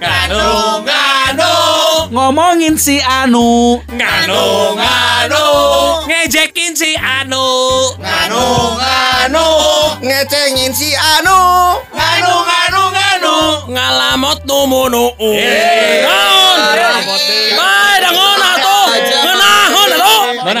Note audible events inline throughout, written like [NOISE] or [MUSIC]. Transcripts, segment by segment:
Nganu nganu Ngomongin si Anu. nganu nganu ngejekin si Anu. Nganu nganu ngecengin si Anu. Nganu nganu nganu ngalamot numunu. Eh. naon bae dangon atuh. Ngeunahon atuh. Mana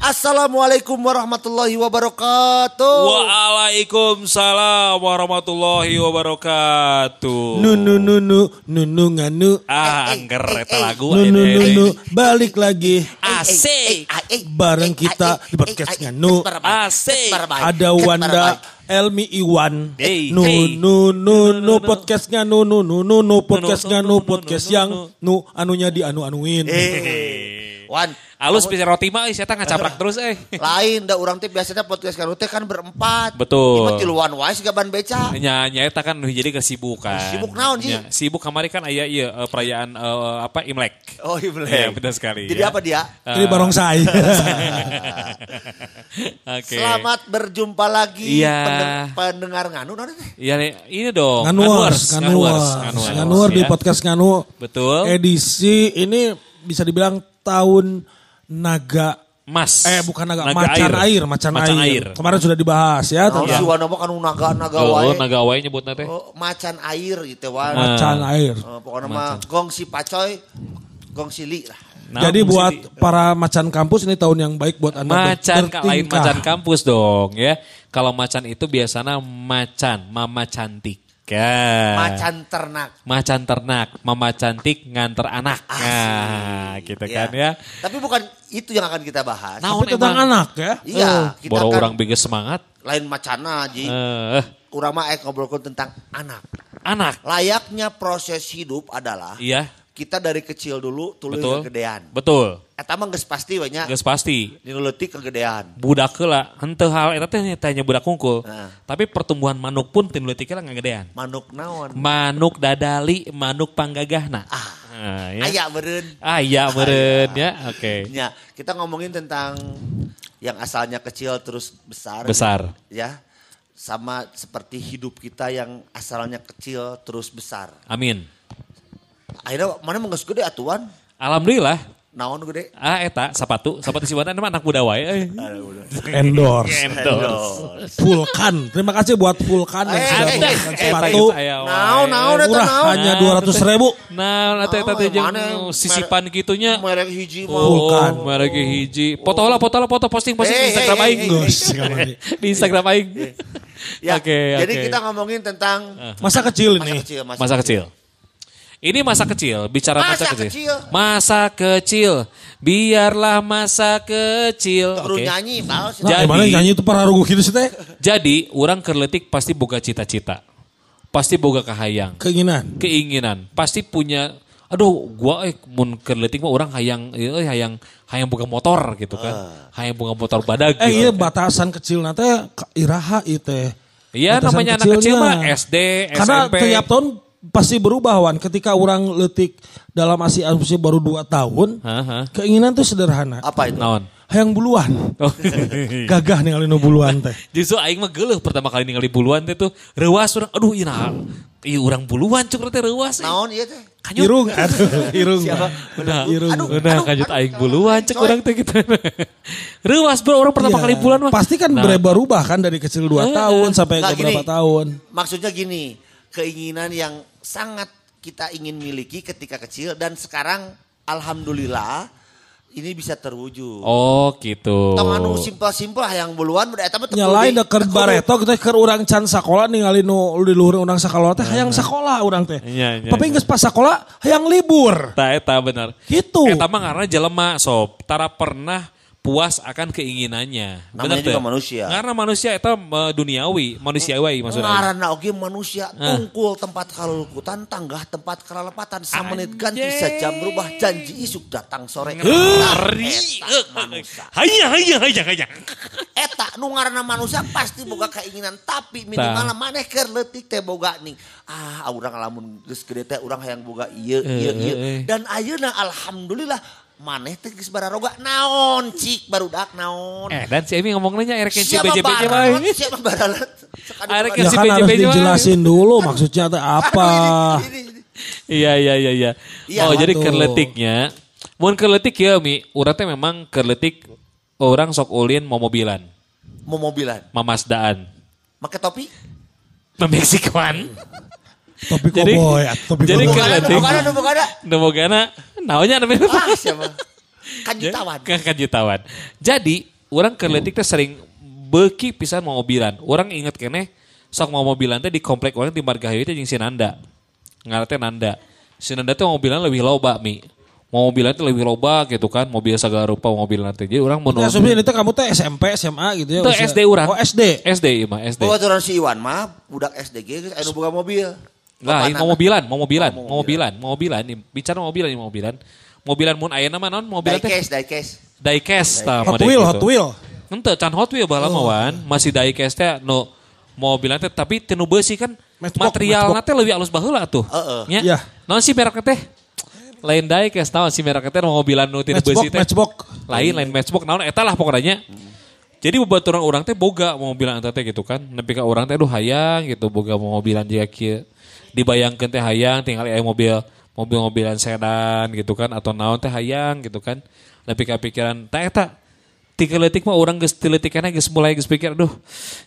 Assalamualaikum warahmatullahi wabarakatuh Waalaikumsalam warahmatullahi wabarakatuh. Nu nu nu nu nu nu nganu Ah, Eh, eh, angger eh, eta eh. lagu nu nu ini, nu ini. nu balik lagi Asik. bareng kita di podcast nganu Asik. ada Wanda Elmi Iwan Hey, nu hey. nu nu nu podcast nganu nu nu nu nu podcast nu, podcast yang nu. nu anunya di anu anuin Wan Alus bisa roti mah saya ngacaprak terus eh. [LAUGHS] lain da orang teh biasanya podcast kanu teh kan berempat. Betul. Ieu tiluan wae siga ban beca. Nya nya eta kan jadi kesibukan. Sibuk naon, Ji? Nya, Sibuk kamari kan aya ieu eh, perayaan eh, apa Imlek. Oh iya Iya, benar sekali. Jadi ya. apa dia? ini barongsai [LAUGHS] Oke. Selamat berjumpa lagi Iya. pendeng- pendengar nganu naon teh? Iya nih, ini dong. nganuars Nganuars, nganuars nganuar di ya. podcast nganu Betul. edisi ini bisa dibilang tahun naga Mas. Eh bukan naga, macan air, macan, Macan air. air. Kemarin sudah dibahas ya tentang si Wan mah kanu naga-naga Oh, wae. naga wae nyebutna teh. Oh, macan air gitu Wan. Nah. macan air. Eh, pokoknya mah gong si pacoy, gong si li lah. Nah, Jadi buat di- para macan kampus ini tahun yang baik buat anda macan lain macan kampus dong ya. Kalau macan itu biasanya macan, mama cantik. Ya. Macan ternak. Macan ternak, mama cantik nganter anak. Nah, gitu Iya. kan ya. Tapi bukan itu yang akan kita bahas. Nah, Tapi tentang anak ya. Iya, kita Boro akan orang semangat. lain macana Ji. Eh, Urang mah ek ngobrolkeun tentang anak. anak. Layaknya proses hidup adalah Iya, kita dari kecil dulu tuluy betul. kegedean. Betul. Eta mah geus pasti we nya. Geus pasti. Dinu leutik kegedean. Budak lah, henteu hal eta teh tanya budak kungkul. Nah. Tapi pertumbuhan manuk pun tinu leutik lah ngagedean. Manuk naon? Manuk dadali, manuk panggagahna. Ah. Nah, ya. Aya beureun. Ah iya meren ya, oke. Ya, kita ngomongin tentang yang asalnya kecil terus besar. Besar. Ya. Sama seperti hidup kita yang asalnya kecil terus besar. Amin. Akhirnya mana mau geus gede atuan? Alhamdulillah. Naon gede? Ah eta sepatu, sepatu si emang anak muda wae. eh. Endorse. [LAUGHS] Endorse. Vulkan. Terima kasih buat Vulkan yang Eh, sudah eh, memberikan eh, sepatu. Naon, naon, eta Murah naon? hanya dua ratus ribu. Nah, eta eta Naon, teh sisipan gitunya. Merek hiji mah. Vulkan. Oh, merek hiji. Foto lah, foto lah, foto posting posting di Eh, Instagram eh, aing. eh. [LAUGHS] Di Instagram aing. Ya, Oke, jadi oke. kita ngomongin tentang Masa kecil masa ini. kecil, Masa kecil. Ini masa kecil, bicara masa, Masa kecil. kecil. Masa kecil. Biarlah masa kecil. Oke. nyanyi, tahu sih. Nah, Jadi- gimana nyanyi itu para rugu gitu sih teh? Jadi, orang kerletik pasti boga cita-cita. Pasti boga kahayang. Keinginan. Keinginan. Pasti punya aduh gua eh mun kerletik mah orang hayang eh hayang hayang boga motor gitu kan. Hayang boga motor badag Eh gitu. iya batasan kecil nanti iraha itu teh. Iya, namanya anak kecil mah SD, Karena SMP. tiap tahun pasti berubah wan. Ketika orang letik dalam asi usia baru 2 tahun, Hah, keinginan tuh sederhana. Apa itu? Naon? Hayang buluan. Oh. [LAUGHS] Gagah nih nu buluan teh. [LAUGHS] Justru aing mah geuleuh pertama kali ningali buluan teh tuh reuas urang aduh ieu nah. Ieu urang buluan cuk teh reuas. eh. Naon iya teh? Kanyut. Irung, aduh, [LAUGHS] irung. Udah, Irung. Aduh, udah aduh, kanyut aduh. aing buluan cek Coy. urang teh gitu. Reuas bro orang pertama Iya. kali buluan mah. Pasti kan Nah, berubah kan dari kecil 2 tahun sampai ke berapa tahun. Maksudnya gini, keinginan yang sangat kita ingin miliki ketika kecil dan sekarang alhamdulillah ini bisa terwujud. Oh gitu. Tong anu simpel-simpel yang buluan udah eta mah teu Nyalain teu kudu- bareto kita keur urang can sakola ningali nu di luhur urang sakola teh hayang sakola urang teh. Iya, iya, Tapi iya. geus pas sakola hayang libur. Ta eta bener. Gitu. Eta mah karena jelema sob, tara pernah puas akan keinginannya. Namanya Bener juga teu? manusia. Karena manusia itu eh, duniawi, manusiawi maksudnya. Ngaranna oge manusia tungkul tempat kalulukutan tanggah tempat kalalepatan samenit ganti sejam berubah janji isuk datang sore Ngeri. Hanya, hanya, hanya, hanya. Eta nu ngaranna manusia pasti boga keinginan tapi minimal maneh keur leutik teh boga nih ah urang lamun geus gede teh urang hayang boga ieu ieu ieu dan ayeuna alhamdulillah maneh teh geus bararoga naon cik barudak naon Eh, dan si Emi ngomongnya erek si BJB mah. Siapa barat. Ya si kan harus dijelasin dulu maksudnya teh apa. [LAUGHS] Iya, iya, iya, iya. Iya, Oh, jadi kerletiknya. Mun kerletik ya, Mi. Urang teh memang kerletik orang sok ulin mau mobilan, Mau mobilan. mamasdaan, Make topi? memeksikuan. Topi koboi, ah, topi jadi Kerletik. bukan ada, bukan ada. Naonnya namanya Ah, siapa? Kan Ya, jutawan. Kan kan jutawan. Jadi, orang kerletik teh sering beki pisan mau mobilan. Orang inget kene sok mau mobilan teh di komplek orang di Margahayu teh jeung si Nanda. Ngaranna teh Nanda. Si Nanda teh mobilan lebih loba, Mi. Mau mobilan teh lebih loba gitu kan, mobil segala rupa mobilan teh. Jadi orang menurut asumsi ini teh kamu teh SMP, SMA gitu ya. Itu SD orang. Oh SD. SD iya mah SD. Bawaturan si Iwan mah budak SDG geus anu boga mobil. Lah, ini mau mobilan, mau mobilan, Oh, mau mau mobilan, mau mobilan. Ini bicara mobilan, ini mobilan. Mobilan mun aya nama non mobilan teh Diecast, diecast. diecast tah Hot mah Wheel, gitu. Hot Wheel. Henteu can Hot Wheel baheula mah wan, masih diecast teh nu mobilan teh tapi tinu beusi kan materialna teh leuwih alus baheula tuh. Heeh. Nya. Iya. Naon sih merekna teh? Lain diecast naon sih merekna teh mobilan nu tinu Matchbox, beusi teh. matchbox. Lain lain matchbox naon eta lah pokoknya. Jadi bebaturan orang teh boga mobilan eta teh gitu kan. Nepi ka orang teh aduh hayang gitu boga mobilan jiga kieu. Dibayangkeun teh hayang tinggal aya mobil mobil-mobilan sedan gitu kan atau naon teh hayang gitu kan. Nepi ka pikiran tah eta tiga letik mah orang geus tiletikanna geus mulai geus pikir aduh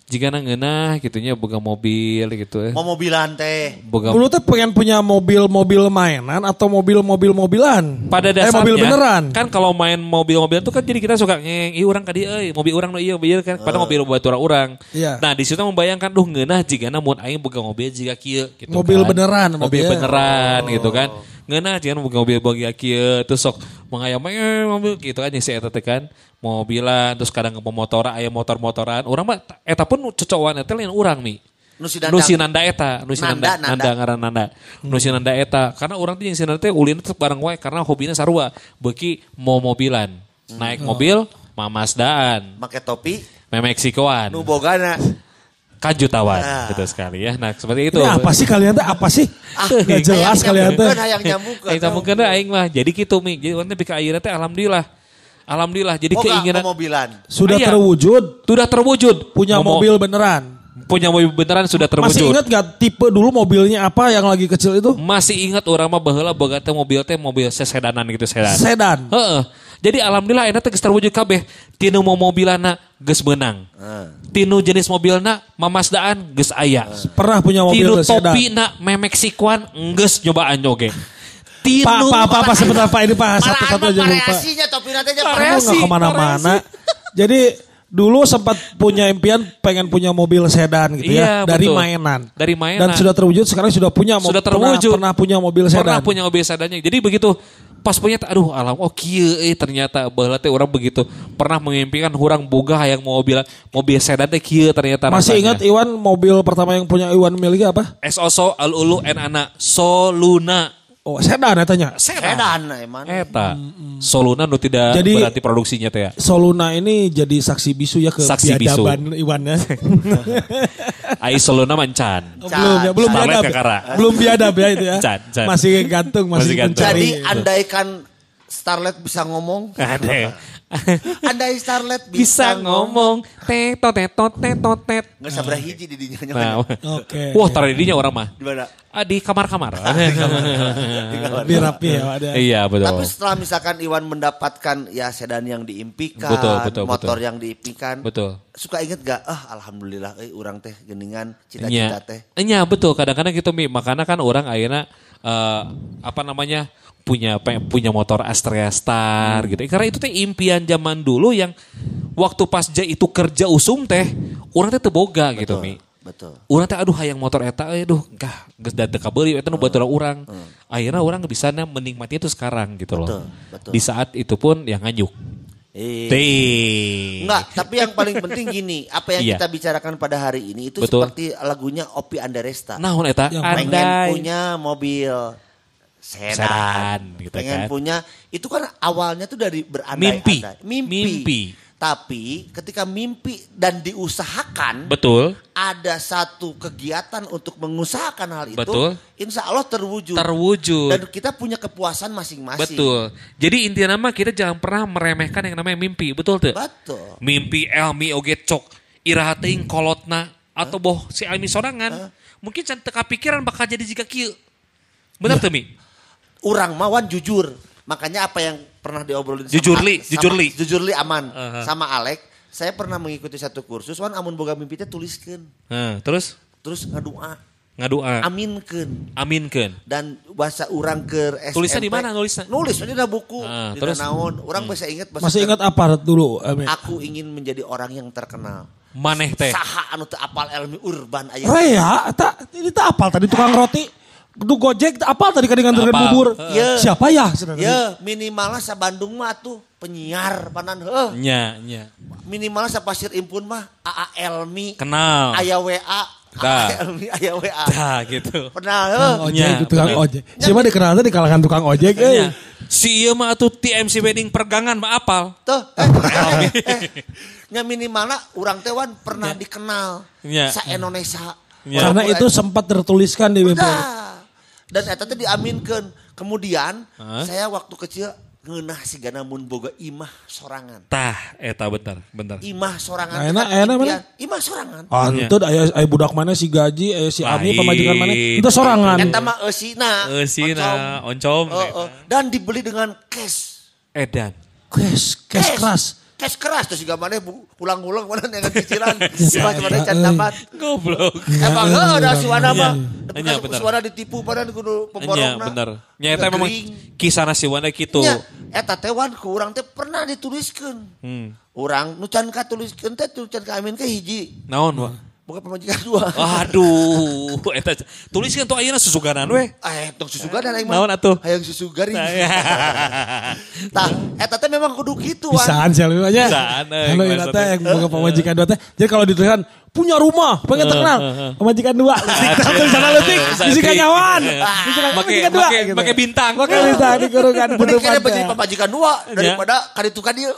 jika ngeunah gitunya boga mobil gitu eh. Mau mobilan teh. Boga Dulu tuh pengen punya mobil-mobil mainan atau mobil-mobil-mobilan. pada Eh, dasarnya mobil beneran. kan kalau main mobil-mobilan tuh kan jadi kita suka ngeng iya orang kadi euy mobil orang no iya mobil kan pada mobil buat orang orang Iya. nah di situ membayangkan duh ngeunah jika mun aing boga mobil jika kieu gitu Mobil kan. beneran berarti mobil ya. beneran gitu kan ngeunah jika boga mobil boga kieu terus sok mangayam eh, mobil. Gitu kan si eta kan. Mobilan terus kadang pemotor aya motor-motoran. Orang mah eta pun cocokan eta lain urang mi. Nu si Dandang. Nusi Nanda eta, Nusi Nanda, Nanda, ngaran Nanda. Nusi Nanda eta, karena orang tuh yang si Nanda teh ulin tetep bareng wae karena hobinya sarua, beuki mau mobilan. Naik mobil, mamasdaan, Make topi memeksikoan, nu bogana. Kan jutawan, Ah. gitu sekali ya. Nah seperti itu. Ini apa sih kalian tuh apa sih? Ah, Gak jelas kalian tuh. Hayang nyambungkeun. Kita mungkin aing mah, jadi gitu mi. Jadi orang teh akhirnya teh alhamdulillah, alhamdulillah. Jadi Boga keinginan mobilan. Sudah Iya. terwujud sudah terwujud. punya Mau- mobil beneran. punya mobil beneran sudah terwujud. Masih ingat gak tipe dulu mobilnya apa yang lagi kecil itu? Masih ingat orang mah baheula boga teh mobil teh mobil sesedanan gitu sedan. Sedan. Heeh. Jadi alhamdulillah enak teh terwujud kabeh. Tinu mau mobilana geus beunang. Tinu jenis mobilna mamasdaan geus aya. Pernah punya mobil Tinu sedan. topina memeksikuan geus nyobaan oge. Tinu Pak, pak, pak, pak, [LAUGHS] sebentar pak ini pak satu-satu aja lupa. Variasinya topi nanti aja Kamu variasi. nggak ke mana-mana. Jadi dulu sempat punya impian pengen punya mobil sedan gitu Iya, ya dari betul. mainan. Dari mainan. Dan sudah terwujud sekarang sudah punya sudah pernah- terwujud. Pernah, punya mobil sedan. Pernah punya mobil sedannya. Jadi begitu pas punya aduh alam oh kieu eh ternyata baheula teh orang begitu pernah mengimpikan orang boga hayang mobil mobil sedan teh kieu ternyata Masih rasanya. ingat Iwan mobil pertama yang punya Iwan miliki apa? SOSO al ulu en anak Soluna Oh sedan ya tanya. Sedan emang. Eta Soluna nu tidak Jadi- berarti produksinya teh ya. Soluna ini jadi saksi bisu ya ke Saksi bisu. biadaban Iwan ya. [LAUGHS] Ai Soluna mancan. Oh, belum ya, belum biadab. Belum biadab ya itu ya. Can, can. Masih gantung, masih, Masih gantung. mencari. Jadi andaikan Starlet bisa ngomong. Ada. [LAUGHS] Andai Starlet Bisa ngomong tetot tetot tetot tet. Nggak sabar hiji di dinya. Nah, Oke. wah taruh didinya orang mah. Di mana? Ah, di kamar-kamar. [LAUGHS] Lebih rapi ya ada. iya betul. Tapi setelah misalkan Iwan mendapatkan ya sedan yang diimpikan, Betul, betul, motor betul. yang diimpikan, Betul. suka inget gak? Ah alhamdulillah, eh, orang teh geningan Iya, cita-cita teh. Iya betul. Kadang-kadang gitu mi. Makanya kan orang akhirnya eh, apa namanya punya pe- punya motor Astrea Star gitu. Karena itu teh impian zaman dulu yang waktu pas ja itu kerja usum teh orang teh teboga gitu mi. Betul. Urang teh aduh hayang motor eta eh duh gah geus da teu kabeuli eta nu baturan urang. Akhirnya orang bisa menikmati itu sekarang gitu loh. Betul, betul. Di saat itu pun yang nganyuk. Eh. Enggak, tapi yang paling penting gini, apa yang Iya. kita bicarakan pada hari ini itu Betul. seperti lagunya Opi Andaresta. Naon eta? Yang pengen Andai. punya mobil sedan, Sedan, gitu pengen kan. punya itu kan awalnya tuh dari Mimpi. berandai-andai. Mimpi. Mimpi. Tapi ketika mimpi dan diusahakan, Betul. ada satu kegiatan untuk mengusahakan hal itu, Betul. insya Allah terwujud. Terwujud. Dan kita punya kepuasan masing-masing. Betul. Jadi intinya nama kita jangan pernah meremehkan yang namanya mimpi. Betul tuh? Betul. Mimpi Elmi oge cok iraha teuing kolotna atau boh si Elmi sorangan. Mungkin can teu kapikiran bakal jadi jika kieu. Benar tuh Mi? Orang mawan jujur. Makanya apa yang pernah diobrolin Jujur, sama, Li. Jujur, Li. Jujur li aman Uh-huh. sama Alek. Saya pernah mengikuti satu kursus, wan amun boga mimpi teh tuliskeun. Nah, terus Terus ngadua, ngadua. aminkeun. Aminkeun. Dan bahasa orang ke SMP. Tulisnya di mana nulisnya? Nulis di dalam buku. Ah, di terus? naon. Orang bisa ingat bahasa Masih ingat apa dulu? Emi? Aku ingin menjadi orang yang terkenal. Maneh teh. Saha anu teu apal ilmu urban aya. Rea, tak ini tak apal tadi tukang roti. Tuh Gojek apal tadi kan nganterin Apal. bubur. Iya. Siapa ya? sebenarnya? Ya minimalnya sa Bandung mah tuh penyiar panan heuh. Nya, nya. Minimalnya sa Pasir Impun mah AA Elmi. Kenal. Aya WA. Dah. AA Elmi aya WA. Dah gitu. Pernah heuh. Ojek, Nya, tukang bener. ojek. Siapa dikenal di kalangan tukang ojek? Eh. Si ieu mah atuh TMC wedding pergangan mah apal. Tuh, eh, [LAUGHS] eh, nya minimalnya orang tewan pernah dikenal Ya. sa Indonesia. Ya. Karena itu sempat tertuliskan di mimpi. Dan eta teh diaminkeun. Kemudian Hah? saya waktu kecil ngeunah si gana mun boga imah sorangan. Tah, eta bentar, bentar. Imah sorangan. Nah, enak, kan enak mana? Imah sorangan. Antut aya aya budak mana si gaji, aya si Ami pemajikan mana? Itu sorangan. Eta mah eusina. Eh sina, oncom. Oh, oh. Dan dibeli dengan cash. Edan. Kes, kes keras. Cash keras terus juga mana ulang-ulang mana dengan cicilan. [LAUGHS] Cuma cuma can dapat. Goblok. Emang heuh da suana mah. Nya, bener. Suana ditipu padahal kudu Nya pemborongna. bener. Nya eta memang kisah nasi wana gitu. Nya, eta teh wan ku urang teh pernah dituliskeun. Hmm. Urang nu can katuliskeun teh tu can ka amin ke hiji. Naon wa? Bukan pemajikan dua. Aduh, eta tuliskeun tuh ayeuna susuganan we. Eh, tong susugan aing mah. Naon atuh? Hayang susu garing. Iya. [LAUGHS] Tah, eta teh memang kudu kitu wan. Bisaan sih lebih banyak. Bisaan, eh, Kalau maksudnya. ini teh yang buka pemajikan dua teh. Jadi kalau ditulisan punya rumah, pengen terkenal. Pemajikan dua. Di sana letik, bisikan nyawan. Bisikan dua. make gitu. bintang. Pakai bintang di kurungan Mending kira penumpang. jadi pemajikan dua daripada kaditu ka dieu.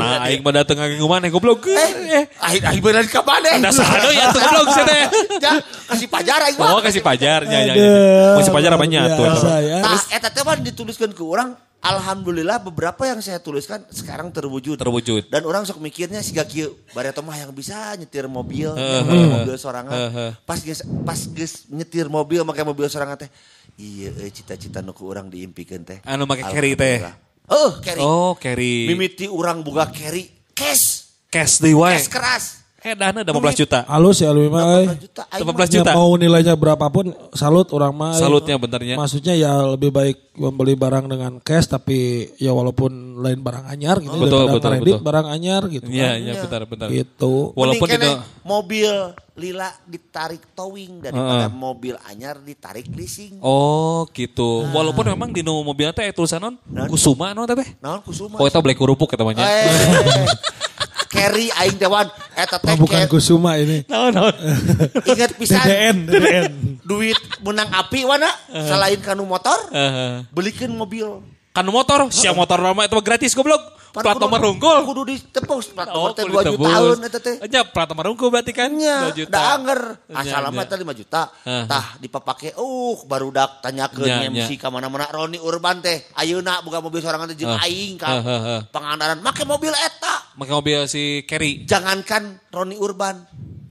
Nah, aing mah dateng ke mana goblok. Eh, aing aing beneran ka mana? Anda sado ya tuh goblok saya teh. Ya, kasih pajar aing mah. Oh, kasih pajar nya nya. Aduh, Kasih pajar apa nya tuh. ya. Tah, eta teh wan dituliskeun ke orang Alhamdulillah beberapa yang saya tuliskan sekarang terwujud. Terwujud. Dan orang sok mikirnya si kieu Bareta mah yang bisa nyetir mobil, pakai mobil sorangan. Pas geus pas geus nyetir mobil pakai mobil sorangan teh. Iya, cita-cita nu ku urang diimpikeun teh. Anu make carry teh. Oh, carry. Oh, carry. Mimiti urang boga carry cash. Cash deui wae. Cash keras. Edan 15 juta. Halus ya lu mah. eh. 18 juta. aing 18 mah. juta. Ya, mau nilainya berapapun salut orang mah. Salutnya benarnya. Maksudnya ya lebih baik membeli barang dengan cash tapi ya walaupun lain barang anyar gitu Betul, daripada betul, kredit betul. barang anyar gitu Iya, kan. iya benar benar. Gitu. Walaupun itu mobil lila ditarik towing daripada mobil anyar ditarik leasing. Oh gitu. Walaupun memang di nu mobil teh tulisan non? Kusuma non teh. Naon kusuma? Oh eta black kerupuk eta mah nya. Eh, [LAUGHS] carry aing dewan eta teh bukan. Kusuma ini. Naon naon. [LAUGHS] Ingat pisan DDN, DDN. duit menang api wana selain kanu motor Heeh. belikan mobil. Kan motor, siap motor lama itu mah gratis goblok. Plat nomor unggul. Kudu ditebus plat Oh, nomor teh kudu 2 juta tahun eta teh. Nya plat nomor unggul berarti kan? Nya, 2 juta. da anger. Asal lama nya. teh 5 juta. Tah dipapake uh barudak tanyakeun Nya, MC ka mana-mana Roni Urban teh. Ayeuna boga mobil sorangan teh jeung aing ka pangandaran make mobil eta. Make mobil si Carry. Jangankan Roni Urban,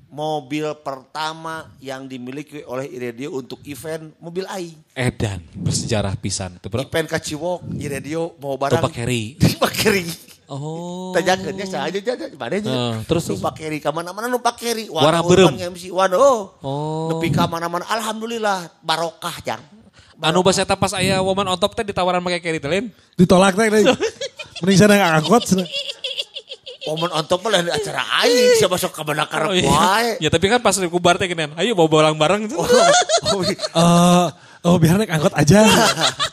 mobil pertama yang dimiliki oleh Iradio untuk event mobil aing. Edan bersejarah pisan itu bro. Event ka Ciwok, Iradio mau barang. Tupak Carry. [LAUGHS] Tupak Carry. Oh. Tanyakeunnya saja aja mana Heeh, aja. terus- numpak carry ka mana-mana numpak carry. Warna beureum. MC Wan oh. Oh. Nepi ka mana-mana alhamdulillah barokah jang. Anu bahasa eta pas aya woman on top teh ditawaran make Carry teh. Ditolak teh. [LAUGHS] Mending sana angkot. sana. Momen on top lah acara aing siapa sok ka mana karep Oh, iya. Ya tapi kan pas di kubar teh ayo bawa barang bareng gitu. Oh, iya. [LAUGHS] Eh, oh biar naik angkot aja.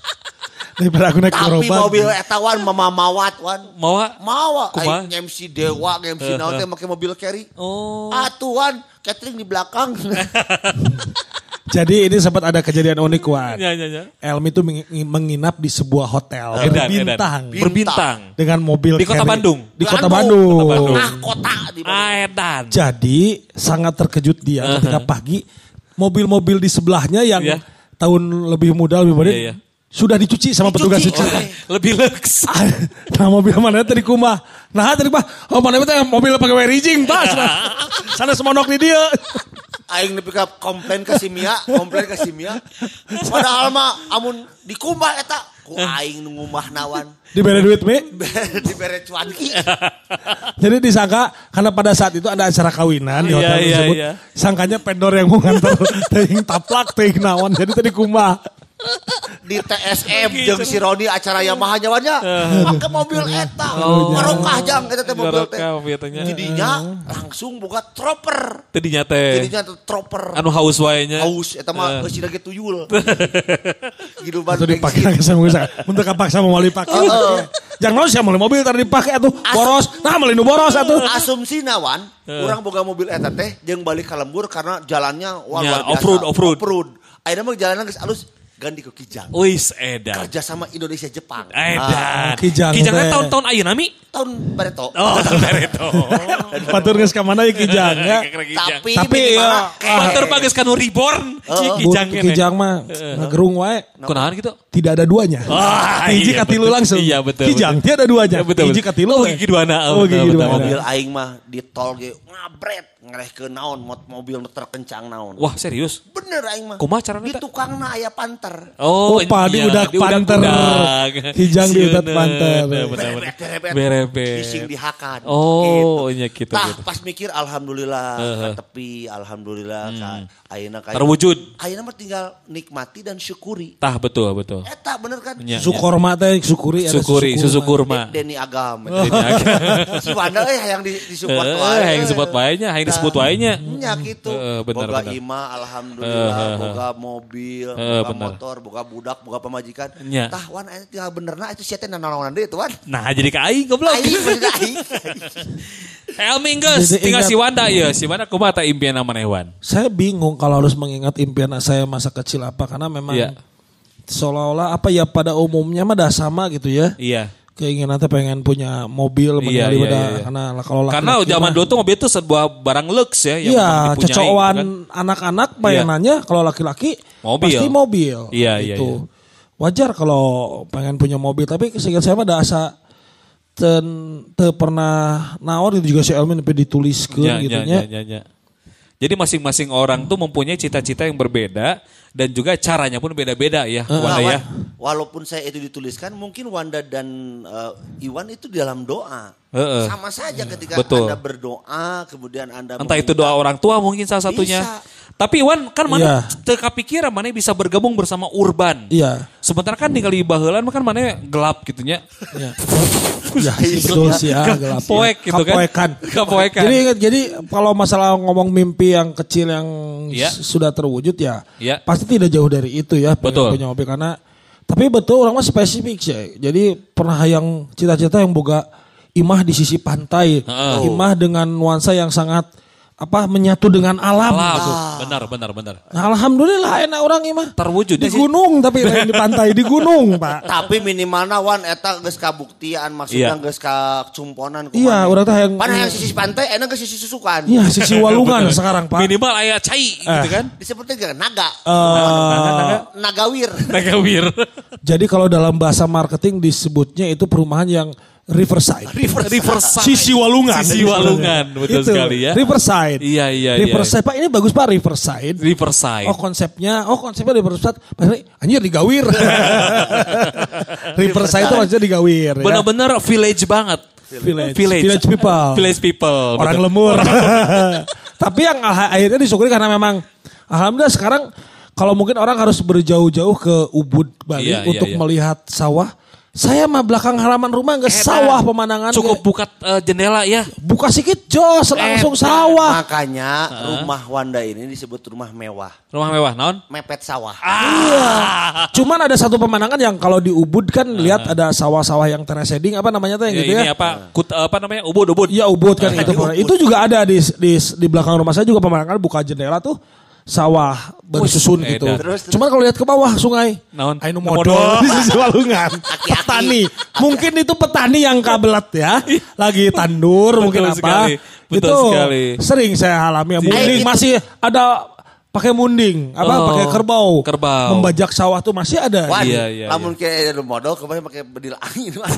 [LAUGHS] Daripada aku naik Tapi mobil eta wan mamamawat wan. Mawa? Mawa, aing MC Dewa, MC naon teh make mobil carry. Oh. Atuan, catering di belakang. [LAUGHS] Jadi ini sempat ada kejadian unik Wan. Ya, ya, ya. Elmi itu meng- menginap di sebuah hotel Edan, berbintang edan. Berbintang. dengan mobil Di kota carry. Bandung? Di kota Bandung. Bandung. Bandung. Nah, kota di Bandung. Aedan. Jadi sangat terkejut dia ketika pagi mobil-mobil di sebelahnya yang Iya. tahun lebih muda lebih muda Iya, iya. sudah dicuci sama petugas Dicuci. cuci. Oh. Lebih lux. [LAUGHS] nah mobil mana tadi kumah. Nah tadi pak, oh mana teh mobil pakai werijing pas. [LAUGHS] Sana semonok di dia. Aing nepi ka komplain ke si Mia, komplain ke si Mia. Padahal mah amun dikumbah eta ku aing nu ngumah nawan. Diberi duit mi. Dibere cuanki. Jadi disangka karena pada saat itu ada acara kawinan di Iya, hotel iya, tersebut. iya. Sangkanya pendor yang mau ngantar [LAUGHS] teuing taplak teuing naon. Jadi tadi kumah. Di TSM jeung si Roni acara Yamaha nyawannya [LAUGHS] pakai mobil eta. Oh. barokah jang eta teh mobil teh. jadinya langsung buka tropper Tadinya teh. jadinya tuh tropper Anu haus wae nya. haus eta mah geus lagi tuyul. [LAUGHS] Gitu Itu dipakai lagi sama saya. Untuk kapaksa mau wali pakai. Jangan mau mobil tadi dipakai atuh? Boros. Nah melinu boros atuh. [LAUGHS] asumsi nawan orang boga mobil eta teh jeung balik ka lembur karena jalannya wah Ya, luar biasa. off-road, off-road. off-road. Akhirnya mah jalanan geus alus ganti ke Kijang Wis edan. kerja sama Indonesia Jepang Edan. Kijang Kijang teh. tahun-tahun ayeuna mi. tahun Bareto Oh, tahun Bareto. [LAUGHS] Batur geus ka mana ya kijang ya. [LAUGHS] tapi, Tapi ya, Batur bagus kanu reborn. Kijang Bu- Kijang mah ngagerung wae. Kunahan gitu? Tidak ada duanya. Ah, Hiji iya, katilu betul. langsung. Iya, betul, Kijang tiada duanya. Ya, betul, Hiji betul. katilu. Oh, gigi duana. Oh, gigi duana. mobil aing mah di tol ge ngabret ngereh ke naon mot mobil nu terkencang naon Wah, serius? Bener aing mah Kumaha carana di tukangna aya panter Oh, Oh, Pak, di iya, udak di panter. udak. Kijang di udak Sieuna. panter. Berebet. Bising dihakan. Oh, iya gitu, Tah, gitu. pas mikir alhamdulillah ka tepi, alhamdulillah ka ayeuna ka Hmm. Terwujud. Ayeuna mah tinggal nikmati dan syukuri. Tah, betul, betul. Eta bener kan? Iya. Susu korma teh syukuri. ada Syukuri, susu kurma. Denny Agam. [LAUGHS] Ini agak- [LAUGHS] si Wanda eh yang di, disupport wae. yang disebut wae-nya, yang disebut wae-nya. Nya gitu. Eh, bener, boga bener. ima alhamdulillah, Eh, eh, boga mobil, Eh, boga bener. motor, boga budak, boga pemajikan. Nya. Tah wan aya tinggal benerna itu sia teh nanaonan deui tuh wan. Nah, jadi ke aing goblok. Aing bener aing. [LAUGHS] Helmi geus, Jadi tinggal si Wanda ya. Si Wanda kumaha tah impian nama Wan? Saya bingung kalau harus mengingat impian saya masa kecil apa karena memang Iya. seolah-olah apa ya pada umumnya mah dah sama gitu ya. Iya. Keinginan teh pengen punya mobil Iya, iya, iya, iya. karena kalau laki-laki Karena zaman dulu tuh mobil itu sebuah barang lux ya yang Iya, cocokan kan? anak-anak bayangannya kalau laki-laki Mobil. pasti mobil. Iya, iya, gitu. Wajar kalau pengen punya mobil, tapi seingat saya mah ada asa ten te pernah naon itu juga si Elmin sampai dituliskeun Ya, gitu ya, ya, ya, ya. Jadi masing-masing orang tuh mempunyai cita-cita yang berbeda dan juga caranya pun beda-beda ya, Wanda Nah, ya. Walaupun saya itu dituliskan, mungkin Wanda dan eh, Iwan itu di dalam doa. Heeh. Sama saja ketika Betul. Anda berdoa, kemudian Anda Entah itu doa orang tua mungkin salah satunya. Bisa. Tapi Iwan kan mana teu kapikiran mana bisa bergabung bersama Urban. Iya. Sementara kan tinggal di Baheula kan mana gelap gitu nya. Iya. [LAUGHS] Ya, itu sih ya, gelap. Kapoek ya. gitu kan. Jadi ingat, jadi kalau masalah ngomong mimpi yang kecil yang Iya. s- sudah terwujud ya, Iya. pasti tidak jauh dari itu ya. Betul. Punya mobil karena, tapi betul orang mah spesifik sih. Jadi pernah yang cita-cita yang boga imah di sisi pantai, Heeh. imah dengan nuansa yang sangat apa menyatu dengan alam. Alam. gitu. Benar, benar, benar. Nah, alhamdulillah enak orang imah. Terwujud Di sih. gunung tapi [LAUGHS] lain di pantai di gunung pak. Tapi minimalna Wan eta geus kabuktian maksudnya Iya. geus kacumponan Iya, orang teh yang Pan yang sisi pantai enak ke sisi susukan. Iya sisi walungan sekarang pak. Minimal aya cai gitu kan. Disebutnya juga naga. Eh, Nagawir. Nagawir. Jadi kalau dalam bahasa marketing disebutnya itu perumahan yang riverside. Riverside. Sisi walungan. Sisi walungan, betul Itu, sekali ya. Riverside. Iya, iya, iya. Riverside Pak ini bagus Pak Riverside. Riverside. Oh konsepnya, oh konsepnya Riverside. Berarti anjir digawir. [LAUGHS] Riverside itu maksudnya digawir. ya. Benar-benar village banget. Village. Village. Village people. Village people. Orang betul. lemur. [LAUGHS] Tapi yang ah- akhirnya disyukuri karena memang alhamdulillah sekarang kalau mungkin orang harus berjauh-jauh ke Ubud Bali Iya, iya, untuk iya. melihat sawah. Saya mah belakang halaman rumah nggak sawah pemandangan. Cukup buka eh, jendela ya. buka sedikit jos langsung Eta. sawah. Makanya rumah Wanda ini disebut rumah mewah. Rumah mewah naon? Mepet sawah. Iya. Cuman ada satu pemandangan yang kalau di Ubud kan lihat ada sawah-sawah yang terreseding apa namanya tuh yang Ya, gitu ini ya. apa? Kut, apa namanya? Ubud ubud. Iya Ubud kan itu. Itu juga ada di, di di belakang rumah saya juga pemandangan buka jendela tuh sawah bersusun Wih, gitu. Terus. Cuman kalau lihat ke bawah sungai, Naon? Ainu Modal. [LAUGHS] di sisi walungan. [LAUGHS] petani. Mungkin itu petani yang kabelat ya. [LAUGHS] Lagi tandur Betul mungkin apa. sekali. Betul itu sekali. sering saya alami. Munding itu- masih ada pakai munding, apa Oh, pakai kerbau. kerbau. Membajak sawah tuh masih ada. Wan, Iya, iya, lamun kayak ada modal kemarin pakai bedil angin wah.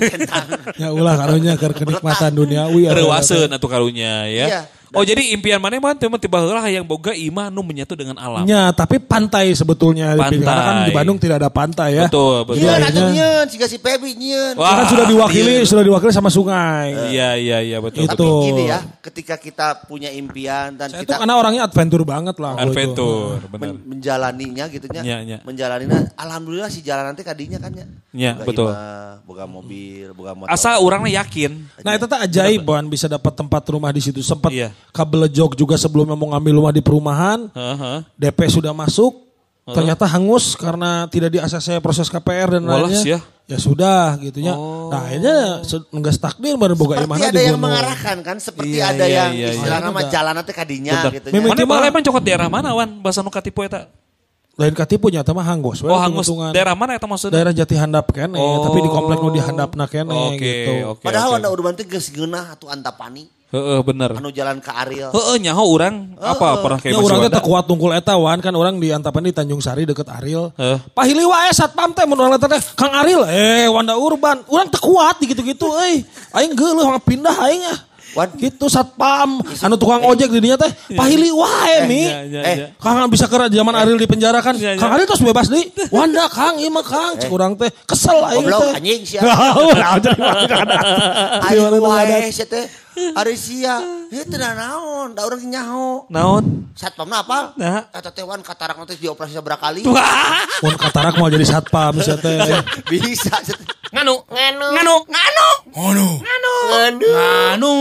Ya ulah karunya ke kenikmatan duniawi. atuh. Reuaseun atuh karunya ya. Iya. Oh jadi impian mana mah teu tiba heula hayang boga imah nu menyatu dengan alam. Ya, tapi pantai sebetulnya Pantai. karena kan di Bandung tidak ada pantai ya. Betul, betul. Nyeun atuh akhirnya- nyeun, jika si Pebi nyeun. Wah. Kan sudah diwakili, sudah diwakili sama sungai. Iya iya iya betul. Itu. Tapi gini ya, ketika kita punya impian dan Saya itu kita karena orangnya adventure banget lah. itu. Adventure, benar. men- menjalaninya gitu nya. Iya, iya. Menjalaninya alhamdulillah si jalan nanti kadinya kan ya. Iya, betul. imah, boga mobil, boga motor. Asal orangnya yakin. Nah itu tuh ajaib Wan bisa dapat tempat rumah di situ. Sempat Iya. Kabel jog juga sebelumnya mau ngambil rumah di perumahan. Heeh. DP sudah masuk. Ternyata hangus karena tidak di ACC proses KPR dan Walas lainnya. ya. Ya sudah gitunya. Nah akhirnya se- nggak takdir baru boga Seperti ada yang mengarahkan kan, seperti Iya, ada iya, yang iya, iya. istilahnya mah Ada. jalan nanti kadinya gitu nya. Mana boleh emang cokot daerah mana wan? Bahasa nu katipu eta. Lain katipu nyata mah we, Oh hangus. Daerah mana eta maksudnya? daerah Jati Handap kene, Oh. tapi di komplek nu di handapna kene Oke, gitu. oke. Padahal oke. ada urban teh geus geunah atuh antapani, Heeh bener. anu jalan ke Ariel. Heeh nyaho urang apa pernah kayak Ya orang teh teu kuat tungkul eta wan kan orang di Antapani di Tanjung Sari deket Ariel. Heeh. Pahili wae satpam teh mun urang teh Kang Ariel eh Wanda Urban. Urang teu kuat di gitu-gitu euy. Aing geuleuh mah pindah aing ah. Wan. Gitu satpam anu tukang ojek di dinya teh pahili wae mi. Iya, iya, Eh, iya. Kang bisa kira zaman Ariel di penjara kan. Iya, iya. Kang Ariel terus bebas di. [LAUGHS] Wanda Kang ieu mah Kang cek urang teh kesel aing Goblok teh. anjing sia. [LAUGHS] Aing [LAUGHS] wae sia teh. Ari sia, ieu teh da naon, da urang nyaho. Naon? Satpamna apa? Nah. Eta teh wan katarak nanti dioperasi sabaraha kali. Mun katarak mau jadi satpam sia teh. Bisa. teh. Nganu. Nganu. Nganu. Nganu. Ngono. Nganu. Anu.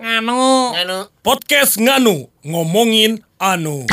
Nganu. Nganu. Podcast Nganu ngomongin anu.